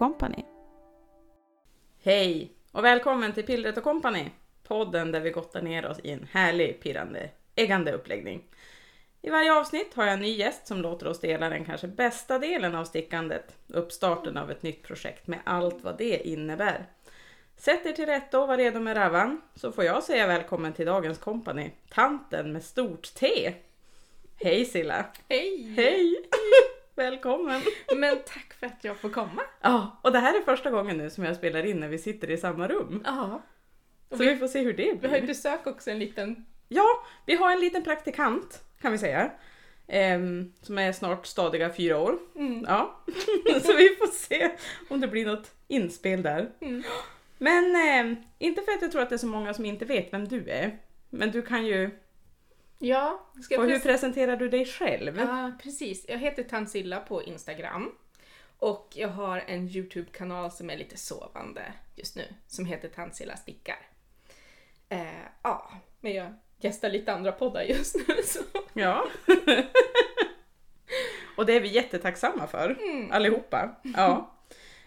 Company. Hej och välkommen till Pillret och Company, podden där vi gottar ner oss i en härlig, pirrande, äggande uppläggning. I varje avsnitt har jag en ny gäst som låter oss dela den kanske bästa delen av stickandet, uppstarten av ett nytt projekt med allt vad det innebär. Sätt er till rätta och var redo med ravan, så får jag säga välkommen till dagens kompani, tanten med stort T. Hej Silla! Hej! Hej! Välkommen! Men tack för att jag får komma. Ja, och det här är första gången nu som jag spelar in när vi sitter i samma rum. Ja. Så vi, vi får se hur det vi har ju blir. besök också, en liten... Ja, vi har en liten praktikant kan vi säga. Ehm, som är snart stadiga fyra år. Mm. Ja, så vi får se om det blir något inspel där. Mm. Men ehm, inte för att jag tror att det är så många som inte vet vem du är. Men du kan ju, Ja, ska och hur pres- presenterar du dig själv? Ja, precis. Jag heter Tansilla på Instagram. Och jag har en YouTube-kanal som är lite sovande just nu, som heter Tansilla stickar. Eh, ja, men jag gästar lite andra poddar just nu så... Ja. och det är vi jättetacksamma för, Mm. allihopa. Ja.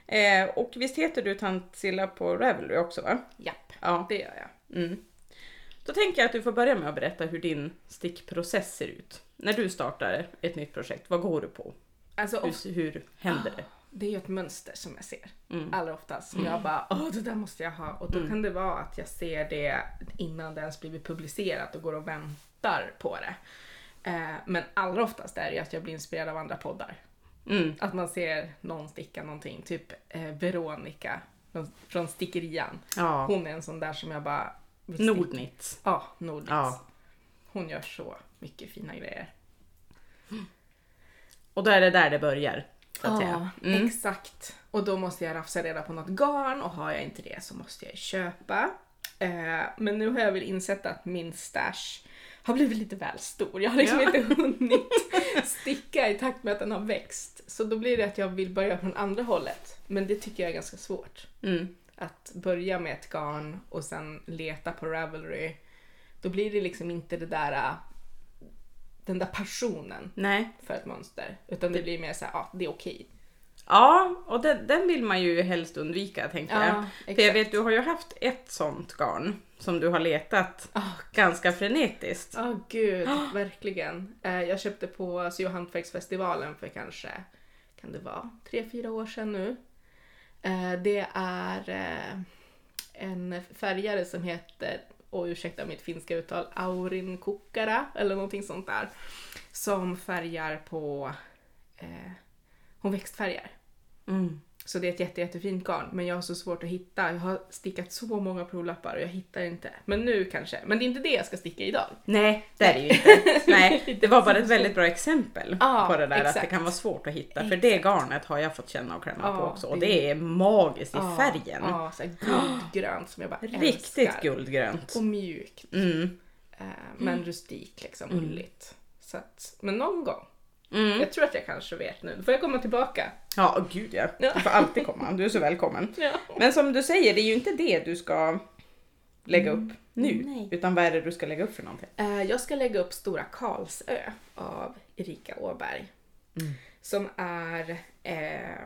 Eh, och visst heter du Tant Silla på Ravelry också va? Japp, Ja. det gör jag. Mm. Då tänker jag att du får börja med att berätta hur din stickprocess ser ut. När du startar ett nytt projekt, vad går du på? Alltså, Hur, hur händer det? det är ju ett mönster som jag ser. Mm. allra oftast som jag bara åh det där måste jag ha och då Mm. kan det vara att jag ser det innan det ens blivit publicerat och går och väntar på det. Eh, men allra oftast är det ju att jag blir inspirerad av andra poddar. Mm. Att man ser någon sticka någonting, typ eh, Veronica från- Stickerian. Ja. Hon är en sån där som jag bara. Nordnitz. Ja, Nordnitz. Ja. Hon gör så mycket fina grejer. Och då är det där det börjar. Så säga. Mm. exakt. Och då måste jag rafsa reda på något garn och har jag inte det så måste jag köpa. Eh, men nu har jag väl insett att min stash har blivit lite väl stor. Jag har liksom Ja. inte hunnit sticka i takt med att den har växt. Så då blir det att jag vill börja från andra hållet. Men det tycker jag är ganska svårt. Mm. Att börja med ett garn och sen leta på Ravelry. Då blir det liksom inte det där äh, den där passionen Nej. för ett mönster. Utan det blir mer så här, ja det är okej. Ja, och den, den vill man ju helst undvika tänker jag. Ja, För jag exakt. vet, du har ju haft ett sånt garn som du har letat Ah, ganska frenetiskt. Ja, gud, verkligen. Eh, jag köpte på Sy och hantverksfestivalen för kanske, kan det vara, tre, fyra år sedan nu. Eh, det är eh, en färgare som heter, och ursäkta mitt finska uttal, Aurin Kukkara eller någonting sånt där. Som färgar på, eh, hon växtfärgar. Mm. Så det är ett jätte, jättefint garn, men jag har så svårt att hitta. Jag har stickat så många provlappar och jag hittar inte. Men nu kanske. Men det är inte det jag ska sticka idag. Nej, det är det ju inte. Nej, det var bara ett väldigt bra exempel Ja, på det där att det exakt. kan vara svårt att hitta. För det garnet har jag fått känna och klämma på Ja, också och det- är magiskt i Ja, färgen. Ja, här guldgrönt som jag bara Riktigt älskar. guldgrönt. Och mjukt. Mm. Eh, men rustik liksom, Mm. ulligt. Så att, men någon gång. Mm. Jag tror att jag kanske vet nu. Då får jag komma tillbaka. Ja, åh, gud ja. Du får alltid komma. Du är så välkommen. Ja. Men som du säger, det är ju inte det du ska lägga upp nu. Nej. Utan vad är det du ska lägga upp för någonting? Eh, jag ska lägga upp Stora Karlsö av Erika Åberg. Mm. Som är eh,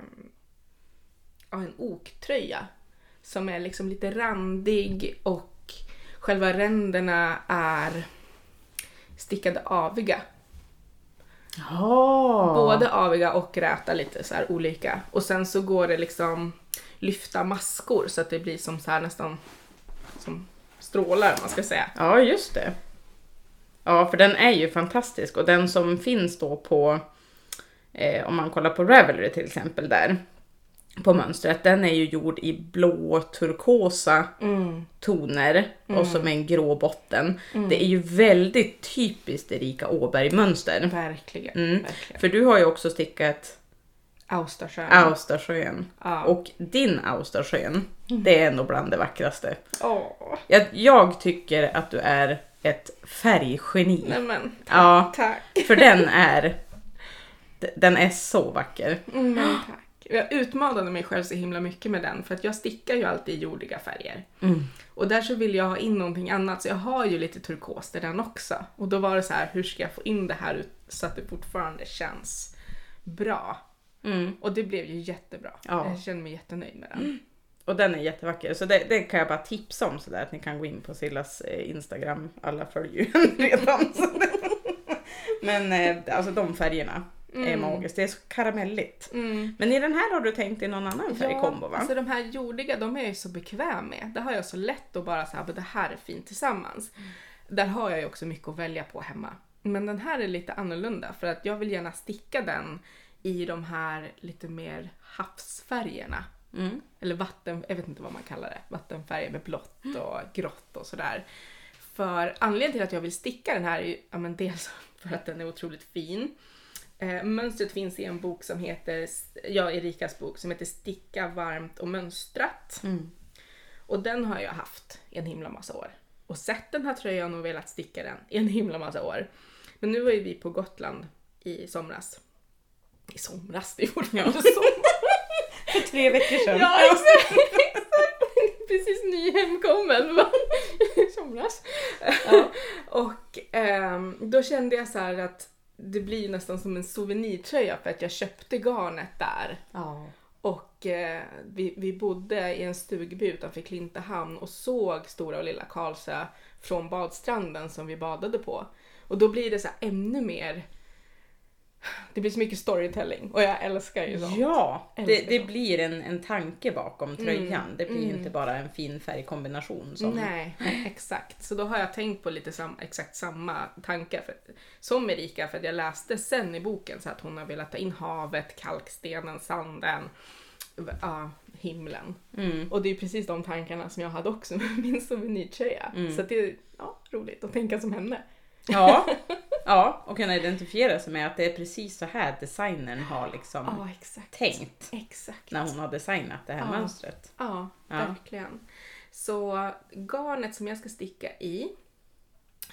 en oktröja. Som är liksom lite randig och själva ränderna är stickade aviga. Ja. Både aviga och räta lite så här olika. Och sen så går det liksom lyfta maskor så att det blir som så här nästan som strålar man ska säga. Ja, just det. Ja, för den är ju fantastisk och den som finns då på, eh, om man kollar på Ravelry till exempel där, på mönstret, den är ju gjord i blå turkosa toner och som en grå botten. Det är ju väldigt typiskt Erika Åberg-mönster. Verkligen. Mm. verkligen. För du har ju också stickat Austersjön. Austersjön. Ja. Och din Austersjön, det är ändå bland det vackraste. Åh, Jag, jag tycker att du är ett färggeni. nej men Ja, tack. för den är... Den är så vacker. Mm, tack. Jag utmanade mig själv så himla mycket med den för att jag stickar ju alltid i jordiga färger. Mm. Och där så vill jag ha in någonting annat så jag har ju lite turkos i den också. Och då var det så här, hur ska jag få in det här så att det fortfarande känns bra? Mm. Och det blev ju jättebra. Ja. Jag känner mig jättenöjd med den. Och den är jättevacker. Så det, det kan jag bara tipsa om sådär att ni kan gå in på Sillas eh, Instagram. Alla följer ju redan. Men eh, alltså de färgerna är Mm. magiskt. Det är så karamelligt. Mm. Men i den här har du tänkt i någon annan färgkombo va? alltså de här jordiga, de är jag ju så bekväm med. Det har jag så lätt att bara säga, det här är fint tillsammans. Där har jag ju också mycket att välja på hemma. Men den här är lite annorlunda för att jag vill gärna sticka den i de här lite mer havsfärgerna. Mm. Eller vatten, jag vet inte vad man kallar det. Vattenfärger med blått och grått och sådär. För anledningen till att jag vill sticka den här är ju ja, men dels för att den är otroligt fin. Eh, mönstret finns i en bok som heter, ja Erikas bok, som heter Sticka varmt och mönstrat. Mm. Och den har jag haft en himla massa år. Och sett den här tröjan och velat sticka den i en himla massa år. Men nu var ju vi på Gotland i somras. I somras, det är fortfarande sommar. För tre veckor sedan. Ja, exakt! exakt. Precis nyhemkommen va? somras. Ja. Och ehm, då kände jag så här att det blir nästan som en souvenirtröja för att jag köpte garnet där. Ja. Och eh, vi, vi bodde i en stugby utanför Klintehamn och såg Stora och Lilla Karlsö från badstranden som vi badade på. Och då blir det så här ännu mer... Det blir så mycket storytelling och jag älskar ju sånt. Ja, det, det sånt. blir en, en tanke bakom tröjan. Mm, Det blir mm. inte bara en fin färgkombination. Som... Nej, exakt. Så då har jag tänkt på lite sam, exakt samma tankar för, som Erika för att jag läste sen i boken så att hon har velat ta in havet, kalkstenen, sanden, ja, himlen. Mm. Och det är precis de tankarna som jag hade också med min souvenirtröja. Mm. Så det är ja, roligt att tänka som henne. Ja, ja, och kunna identifiera sig med att det är precis så här designern har liksom Ja, exakt. tänkt Exakt. när hon har designat det här Ja. mönstret. Ja, Ja. verkligen. Så garnet som jag ska sticka i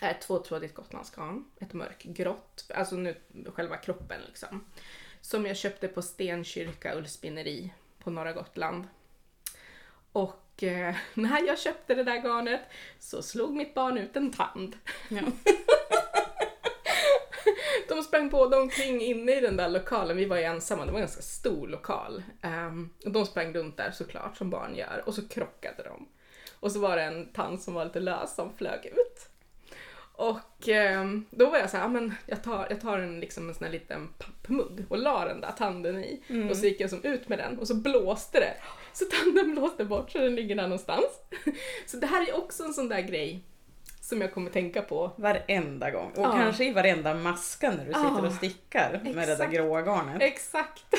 är ett tvåtrådigt gotlandsgarn. Ett mörkgrått, alltså nu själva kroppen liksom. Som jag köpte på Stenkyrka ullspinneri på norra Gotland. Och eh, när jag köpte det där garnet så slog mitt barn ut en tand. Ja. De sprang både omkring inne i den där lokalen, vi var ju ensamma, det var en ganska stor lokal. Ehm, och de sprang runt där såklart, som barn gör, och så krockade de. Och så var det en tand som var lite lös som flög ut. Och ehm, då var jag så här, "Ja, men jag tar, jag tar en, liksom en sån här liten pappmugg och la den där tanden i. Mm. Och så gick jag som ut med den och så blåste det. Så tanden blåste bort så den ligger där någonstans. Så det här är också en sån där grej som jag kommer tänka på Varenda gång. Och Ja. kanske i varenda maska när du sitter Ja, och stickar med det där exakt. gråa garnet. Exakt.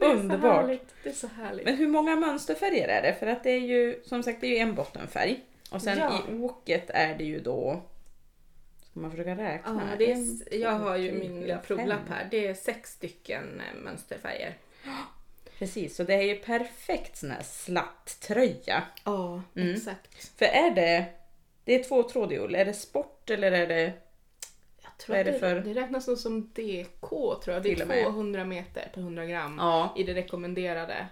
det är Underbart. Så härligt. Det är så härligt. Men hur många mönsterfärger är det? För att det är ju som sagt det är ju en bottenfärg. Och sen Ja. i oket är det ju då... Ska man försöka räkna? Ja, det är, jag har ju min lilla provlapp här. Det är sex stycken eh, mönsterfärger. Precis, så det är ju perfekt sån här slatt-tröja. Ja, Mm. exakt. För är det... Det är tvåtrådig ull. Är det sport eller är det... Jag tror är det, det för- det räknas nog som DK tror jag. Det är 200 meter per 100 gram Ja. i det rekommenderade.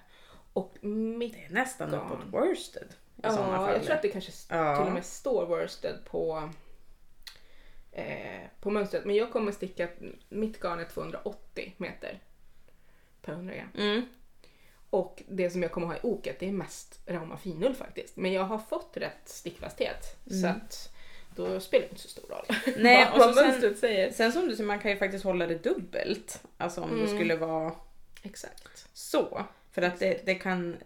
Och mitt... Det är nästan uppåt worsted. I sådana Ja, fall. jag tror att det kanske Ja. till och med står worsted på, eh, på mönstret. Men jag kommer sticka, mitt garn är 280 meter per 100 gram. Mm. Och det som jag kommer ha i oket det är mest Rauma finull faktiskt. Men jag har fått rätt stickfasthet. Så att då spelar det inte så stor roll Mm. Nej, och så sen, säger. sen som du säger, man kan ju faktiskt hålla det dubbelt. Alltså om det Mm. skulle vara Exakt. så. För att det, det kan...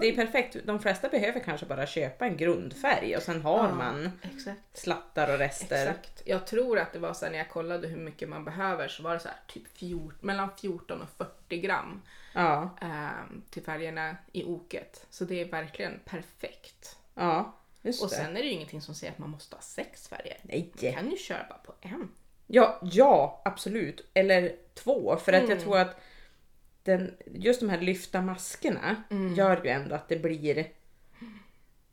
Det är perfekt. De flesta behöver kanske bara köpa en grundfärg och sen har Ja. man Exakt. slattar och rester. Exakt. Jag tror att det var så här, när jag kollade hur mycket man behöver så var det så här, typ 14, mellan 14 och 40 gram Ja, ehm, till färgerna i oket. Så det är verkligen perfekt. ja, just Och det. sen är det ju ingenting som säger att man måste ha sex färger. Nej. Man kan ju köra bara på en. Ja, ja, absolut. Eller två. För att jag Mm. tror att den, just de här lyfta maskerna Mm. gör ju ändå att det blir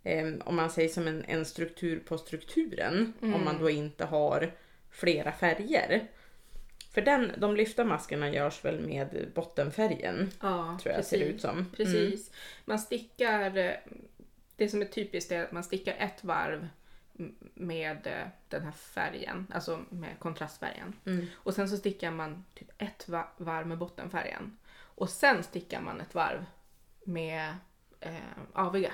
em, om man säger som en, en struktur på strukturen. Mm. Om man då inte har flera färger. För den, de lyfta maskerna görs väl med bottenfärgen. Ja, Tror jag ser ut som. Mm. Precis. Man stickar, eh, det som är typiskt är att man stickar ett varv med eh, den här färgen, alltså med kontrastfärgen. Mm. Och sen så stickar man typ ett va- varv med bottenfärgen. Och sen stickar man ett varv med eh, aviga.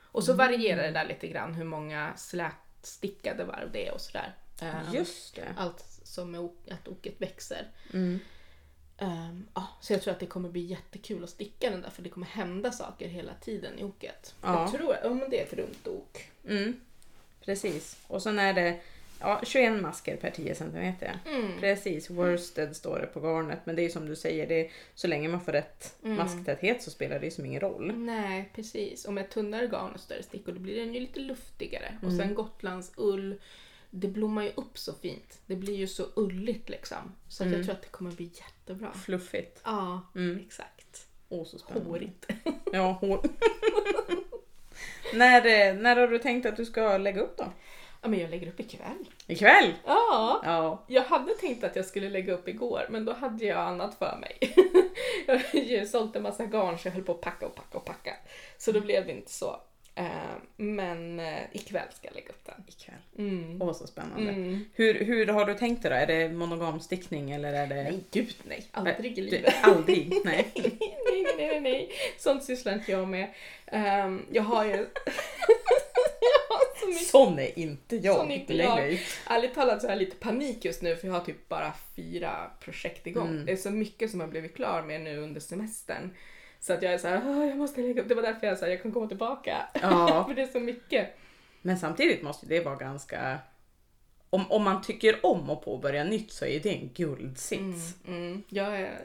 Och så varierar det där lite grann hur många slätstickade varv det är och sådär. Eh, Just det. Allt som är att oket växer. Mm. Ehm, ja, så jag tror att det kommer bli jättekul att sticka den där för det kommer hända saker hela tiden i oket. Ja. Jag tror, ja men det är ett runt ok. Mm. Precis. Och sen är det ja, 21 masker per 10 cm. Mm. Precis, worsted står det på garnet. Men det är som du säger, det är, så länge man får rätt Mm. masktäthet så spelar det ju som ingen roll. Nej, precis. Och med tunnare garn och större stickor då blir den ju lite luftigare. Och Mm. sen Gotlands ull, det blommar ju upp så fint. Det blir ju så ulligt liksom. Så Mm. jag tror att det kommer bli jättebra. Fluffigt. Ja, Mm. exakt. Åh, så spännande. Hårigt. Ja, hår. när, eh, när har du tänkt att du ska lägga upp då? Ja, men jag lägger upp ikväll. Ikväll? Ja. Ja. Jag hade tänkt att jag skulle lägga upp igår, men då hade jag annat för mig. jag har ju sålt en massa garn så jag höll på att packa och packa och packa. Så då blev det inte så. Eh, Men eh, ikväll ska jag lägga upp den. Ikväll. Mm. Åh, så spännande. Mm. Hur, hur har du tänkt dig då? Är det monogamstickning eller är det... Nej, gud nej. Aldrig i livet. Aldrig? Nej. nej, nej, nej, nej, nej. Sånt sysslar inte jag med. Ehm, jag har ju... jag har så mycket... Sån är inte jag. Sån är inte jag. Ärligt talat så har jag lite panik just nu för jag har typ bara fyra projekt igång. Mm. Det är så mycket som jag blivit klar med nu under semestern. Så att jag är så här, "Åh, jag måste lägga upp. Det var därför jag sa jag kan komma tillbaka. Ja. för det är så mycket. Men samtidigt måste det vara ganska... Om, om man tycker om att påbörja nytt så är det en guldsits. Mm, mm. Jag är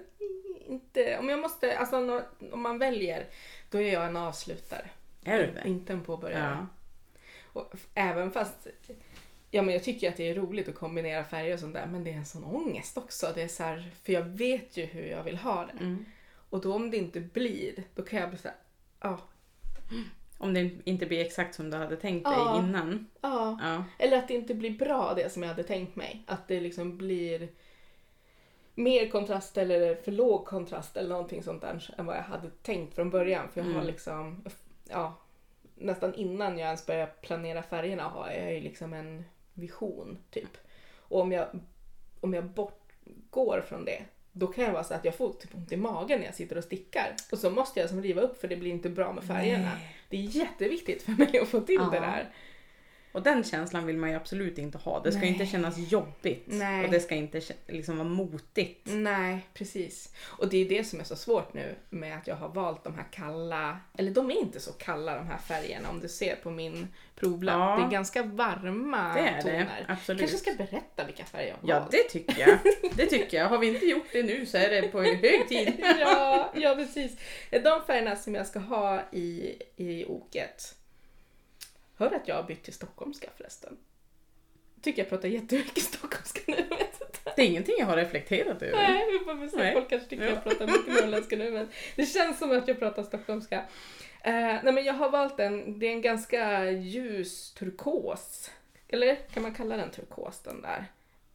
inte, om jag måste, alltså om man väljer, då är jag en avslutare. Är du det? Inte en påbörjare. Ja. Och även fast Ja men jag tycker att det är roligt att kombinera färger och sånt där men det är en sån ångest också. Det är så här, för jag vet ju hur jag vill ha det. Mm. Och då om det inte blir, då kan jag bli såhär, ja, Om det inte blir exakt som du hade tänkt dig Ja. innan. ja. Ja. Eller att det inte blir bra det som jag hade tänkt mig. Att det liksom blir mer kontrast eller för låg kontrast eller någonting sånt där än vad jag hade tänkt från början. För jag har Mm. liksom, ja, nästan innan jag ens börjar planera färgerna har jag ju liksom en vision typ. Och om jag, om jag bortgår från det då kan jag vara så att jag får typ ont i magen när jag sitter och stickar. Och så måste jag som riva upp för det blir inte bra med färgerna. Nej. Det är jätteviktigt för mig att få till Ja. det där. Och den känslan vill man ju absolut inte ha. Det ska Nej. inte kännas jobbigt. Nej. Och det ska inte liksom vara motigt. Nej, precis. Och det är det som är så svårt nu med att jag har valt de här kalla, eller de är inte så kalla de här färgerna om du ser på min provlapp. Ja. Det är ganska varma Det är toner. det. Absolut. kanske ska berätta vilka färger jag har Ja, valt. det tycker jag. Det tycker jag. Har vi inte gjort det nu så är det på hög tid. ja, ja, precis. De färgerna som jag ska ha i, i oket. Hör att jag har bytt till stockholmska förresten? Tycker jag pratar jättemycket stockholmska nu. Vet inte. Det är ingenting jag har reflekterat över. Nej, vi får se. Folk kanske tycker Ja. jag pratar mycket norrländska nu men det känns som att jag pratar stockholmska. Eh, nej men jag har valt en, det är en ganska ljus turkos. Eller kan man kalla den turkos den där?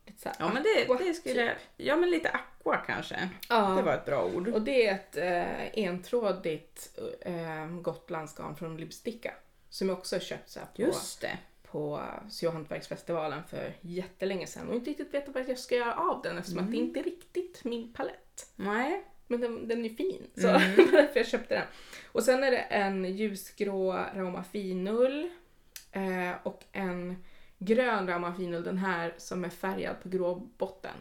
Lite Ja men det, det skulle jag... Ja men lite aqua kanske. Ja. Det var ett bra ord. Och det är ett eh, entrådigt eh, gotlandsgarn från Libsticka. Som jag också har köpt så på, Just det. på Syhantverksfestivalen för jättelänge sedan och inte riktigt vet vad jag ska göra av den eftersom att det inte är riktigt min palett. Nej. Men den, den är fin, så Mm. därför jag köpte den. Och sen är det en ljusgrå Rauma finull eh, och en grön Rauma finull, den här som är färgad på grå botten.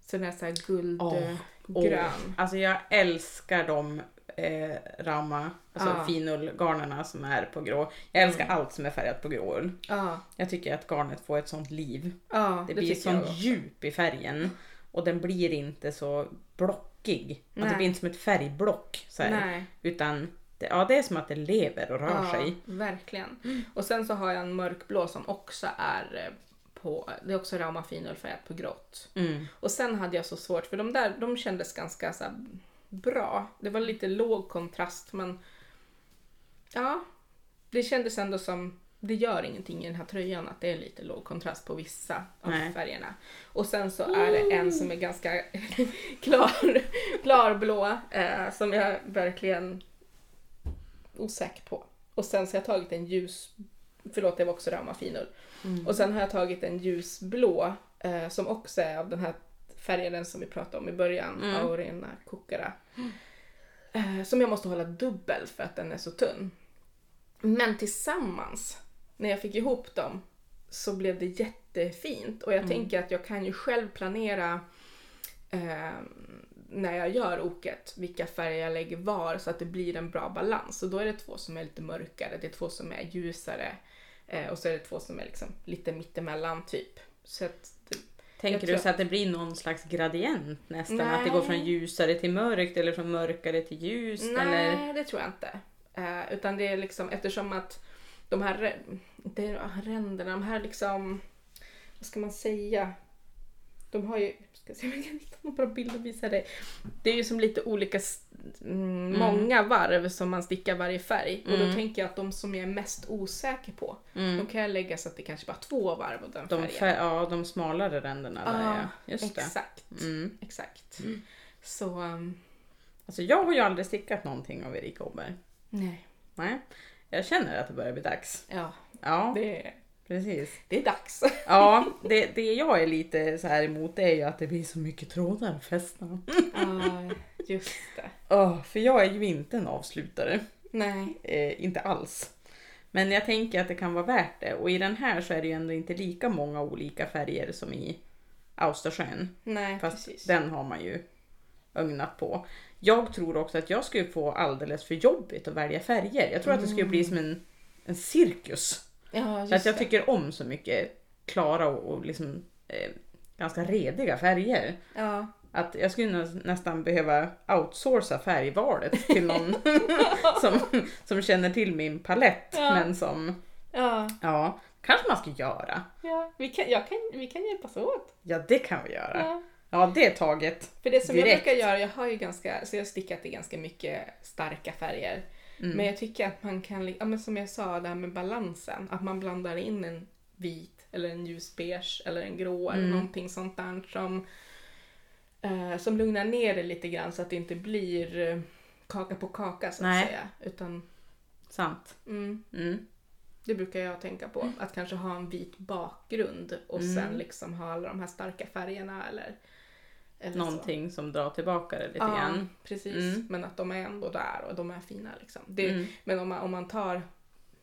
Så den är såhär guldgrön. Åh, Alltså jag älskar de eh, Rama, alltså Ja. finullgarnerna som är på grå. Jag älskar Mm. allt som är färgat på grå ull. Ja, Jag tycker att garnet får ett sånt liv. ja, Det, det blir tycker sånt djup i färgen. Och den blir inte så blockig. Nej. det blir inte som ett färgblock. Så utan det, ja, det är som att det lever och rör sig. verkligen. Och sen så har jag en mörkblå som också är eh, på, det är också Rauma finull färgat på grått. Mm. Och sen hade jag så svårt, för de där de kändes ganska så här, bra. Det var lite låg kontrast men ja, det kändes ändå som det gör ingenting i den här tröjan att det är lite låg kontrast på vissa av Nej. färgerna. Och sen så är det en som är ganska klar, klarblå eh, som jag verkligen osäker på. Och sen så har jag tagit en ljus Förlåt, det var också ramafinull. Mm. Och sen har jag tagit en ljusblå eh, som också är av den här färgen som vi pratade om i början, Mm. Aurena Kukara. Eh, som jag måste hålla dubbel för att den är så tunn. Men tillsammans, när jag fick ihop dem, så blev det jättefint. Och jag Mm. tänker att jag kan ju själv planera eh, när jag gör oket, vilka färger jag lägger var så att det blir en bra balans. Så då är det två som är lite mörkare, det är två som är ljusare eh, och så är det två som är liksom lite mittemellan typ. Så att Tänker jag du tror- så att det blir någon slags gradient nästan? Nej. Att det går från ljusare till mörkt eller från mörkare till ljust? nej, Eller? det tror jag inte. Eh, utan det är liksom eftersom att de här, inte ränderna, de här liksom, vad ska man säga? De har ju, ska se om jag kan hitta några bra bild och visa dig. Det är ju som lite olika, s- mm, många varv som man stickar varje färg. Och då Mm. tänker jag att de som jag är mest osäker på, Mm. de kan jag lägga så att det kanske bara är två varv av den De, färgen. fär, ja, de smalare ränderna där Ja, ja. Just det. Exakt. Mm. Exakt. Så, um, Alltså jag har ju aldrig stickat någonting av Erika Åberg. nej. Nej. Jag känner att det börjar bli dags. Ja, Ja, det, precis. det är dags. Ja, det, det jag är lite så här emot det är ju att det blir så mycket trådar att fästa. Ja, just det. Åh, för jag är ju inte en avslutare. Nej. Eh, inte alls. Men jag tänker att det kan vara värt det. Och i den här så är det ju ändå inte lika många olika färger som i Austersjön. Nej, Fast precis. den har man ju ögnat på. Jag tror också att jag skulle få alldeles för jobbigt att välja färger. Jag tror att det skulle bli som en, en cirkus. Ja, just att jag det. tycker om så mycket klara och, och liksom, eh, ganska rediga färger. Ja. Att jag skulle nä- nästan behöva outsourca färgvalet till någon som, som känner till min palett. Ja. Men som, Ja. ja, kanske man ska göra. ja. Vi, kan, jag kan, vi kan hjälpas åt. Ja, det kan vi göra. Ja. Ja, det är taget. För det som jag Direkt. brukar göra, jag har ju ganska, så jag har stickat i ganska mycket starka färger. Mm. Men jag tycker att man kan, ja men som jag sa, det här med balansen. Att man blandar in en vit eller en ljusbeige eller en grå eller Mm. någonting sånt där som, eh, som lugnar ner det lite grann så att det inte blir eh, kaka på kaka så att Nej. säga. Utan, Sant. mm, Mm. det brukar jag tänka på. Att kanske ha en vit bakgrund och Mm. sen liksom ha alla de här starka färgerna eller, eller så. Någonting som drar tillbaka det lite Ja, grann. precis. Mm. Men att de är ändå där och de är fina. Liksom. Det, Mm. Men om man, om man tar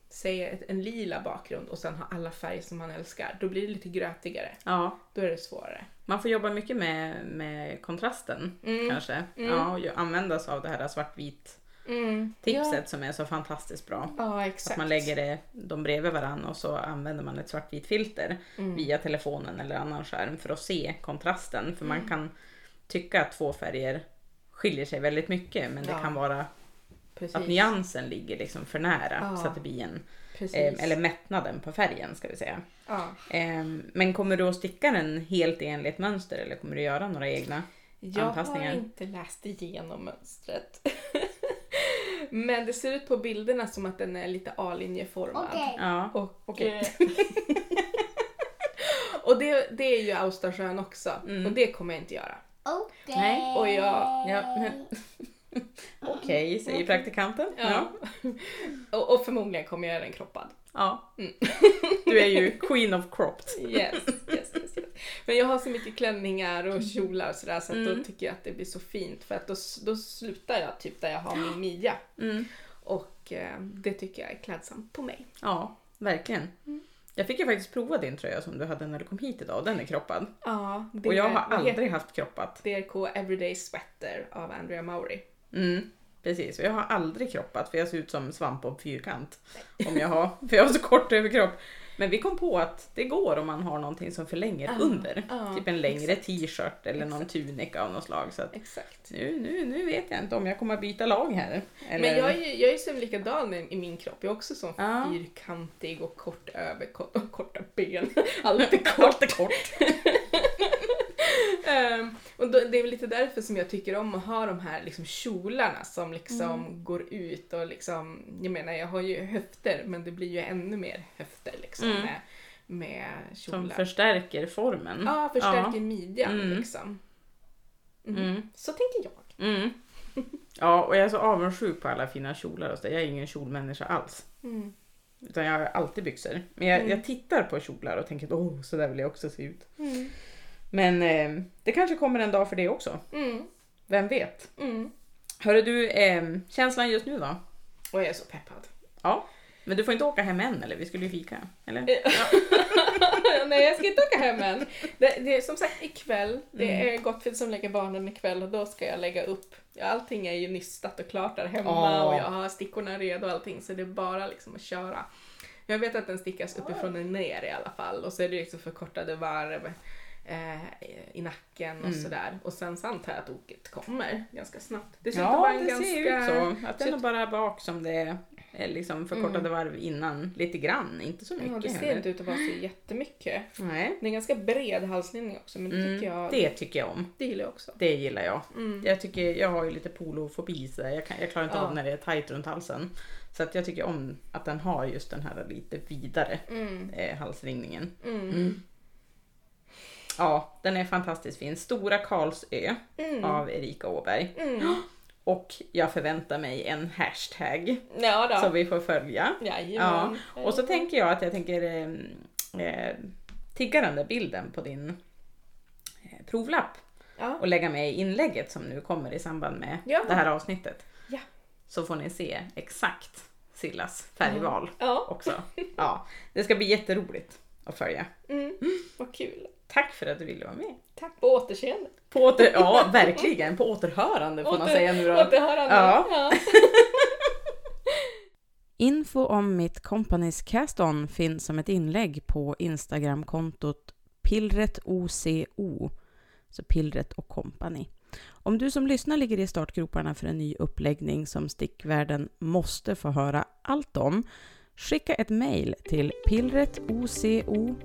säg en lila bakgrund och sen har alla färger som man älskar, då blir det lite grötigare. Ja, Då är det svårare. man får jobba mycket med, med kontrasten Mm. kanske. Mm. Ja, och använda sig av det här svartvit Mm. tipset som är så fantastiskt bra. Ja, ja Att man lägger det, dem bredvid varandra och så använder man ett svartvitt filter Mm. via telefonen eller annan skärm för att se kontrasten. För Mm. man kan tycka att två färger skiljer sig väldigt mycket men det Ja, kan vara Precis. att nyansen ligger liksom för nära Ja. så att det blir en, eh, eller mättnaden på färgen ska vi säga. ja. Eh, men kommer du att sticka den helt enligt mönster eller kommer du göra några egna? Jag har inte läst igenom mönstret. Men det ser ut på bilderna som att den är lite A-linjeformad. Okej. Ja, Och, Okej. eh, och det, det är ju Austersjön också. Mm. Och det kommer jag inte göra. Okej. Nej, och jag- ja, men- okej säger praktikanten. Ja. Och, och förmodligen kommer jag göra den kroppad. Ja. Mm. Du är ju queen of cropped. Yes, yes, yes, yes. Men jag har så mycket klänningar och kjolar och sådär så att Mm. då tycker jag att det blir så fint. För att då, då slutar jag typ där jag har min midja. Mm. Och eh, det tycker jag är klädsamt på mig. Ja, verkligen. Mm. Jag fick ju faktiskt prova din tröja som du hade när du kom hit idag. Den är kroppad. Ja, Och jag har aldrig haft kroppat. DRK Everyday Sweater av Andrea Maury. Mm, precis, och jag har aldrig kroppat för jag ser ut som svampbob fyrkant. Om jag har, för jag har så kort överkropp. Men vi kom på att det går om man har någonting som förlänger Ah, under. ah, typ en längre t-shirt eller någon Exakt. tunika av något slag. Så Exakt. nu, nu, nu vet jag inte om jag kommer att byta lag här. Eller... Men jag är ju jag är som likadan i min kropp. Jag är också så fyrkantig och kort överkropp och korta ben. Alltid kort. kort. Och det är väl lite därför som jag tycker om att ha de här liksom kjolarna som liksom Mm. går ut och liksom, jag menar jag har ju höfter men det blir ju ännu mer höfter liksom Mm. med, med Som kjolar. förstärker formen. Ja, förstärker Ja. midjan Mm. liksom. Mm. Mm. Så tänker jag. Mm. Ja, och jag är så avundsjuk på alla fina kjolar hos dig. Jag är ingen kjolmänniska alls. Utan jag har alltid byxor. Men jag, jag tittar på kjolar och tänker åh, så där vill jag också se ut. Men eh, det kanske kommer en dag för det också. Mm. Vem vet? Mm. Hörru du, eh, känslan just nu då? Och jag är så peppad. Ja. Men du får inte åka hem än eller? Vi skulle ju fika. Eller? Nej, jag ska inte åka hem än. Det, det är som sagt ikväll. Det Mm. är Gottfrid som lägger barnen ikväll och då ska jag lägga upp. Ja, allting är ju nystat och klart där hemma Ja. och jag har stickorna redo och allting så det är bara liksom att köra. Jag vet att den stickas uppifrån och ner i alla fall och så är det liksom förkortade varv eh, i nacken och Mm. sådär. Och sen så antar jag att oket kommer ganska snabbt. Det ser Ja, vara en det ganska... ser ut så. Att det är bara bak som det är liksom förkortade Mm. varv innan. Lite grann, inte så mycket Ja, det ser heller. inte ut att vara så jättemycket. Nej. Det är en ganska bred halslinning också men det Mm, tycker jag, det tycker jag om. det gillar jag också. Det gillar jag. Mm. Jag, tycker, jag har ju lite polofobi så jag, kan, jag klarar inte Ja. av när det är tajt runt halsen. Så att jag tycker om att den har just den här lite vidare Mm. eh, halsringningen. Mm. Ja, den är fantastiskt fin. Stora Karlsö Mm. av Erika Åberg. Mm. Och jag förväntar mig en hashtag Ja som vi får följa. Jajamän. Och så tänker jag att jag tänker eh, eh, tigga den där bilden på din eh, provlapp Ja. och lägga med i inlägget som nu kommer i samband med Ja. det här avsnittet. Ja. Så får ni se exakt Sillas färgval Ja. också. Ja, det ska bli jätteroligt att följa. Mm. Vad kul. Tack för att du ville vara med. Tack. På återseende. På åter, ja, verkligen. På återhörande får man Åter- säga nu då. Återhörande. Ja. Ja. Info om mitt Companys Cast-On finns som ett inlägg på Instagramkontot pillretoco, så Pillret och Company. Om du som lyssnar ligger i startgroparna för en ny uppläggning som stickvärlden måste få höra allt om, Skicka ett mejl till pillretoco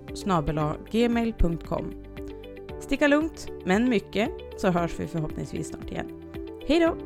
gmail.com. Sticka lugnt, men mycket, så hörs vi förhoppningsvis snart igen. Hej då!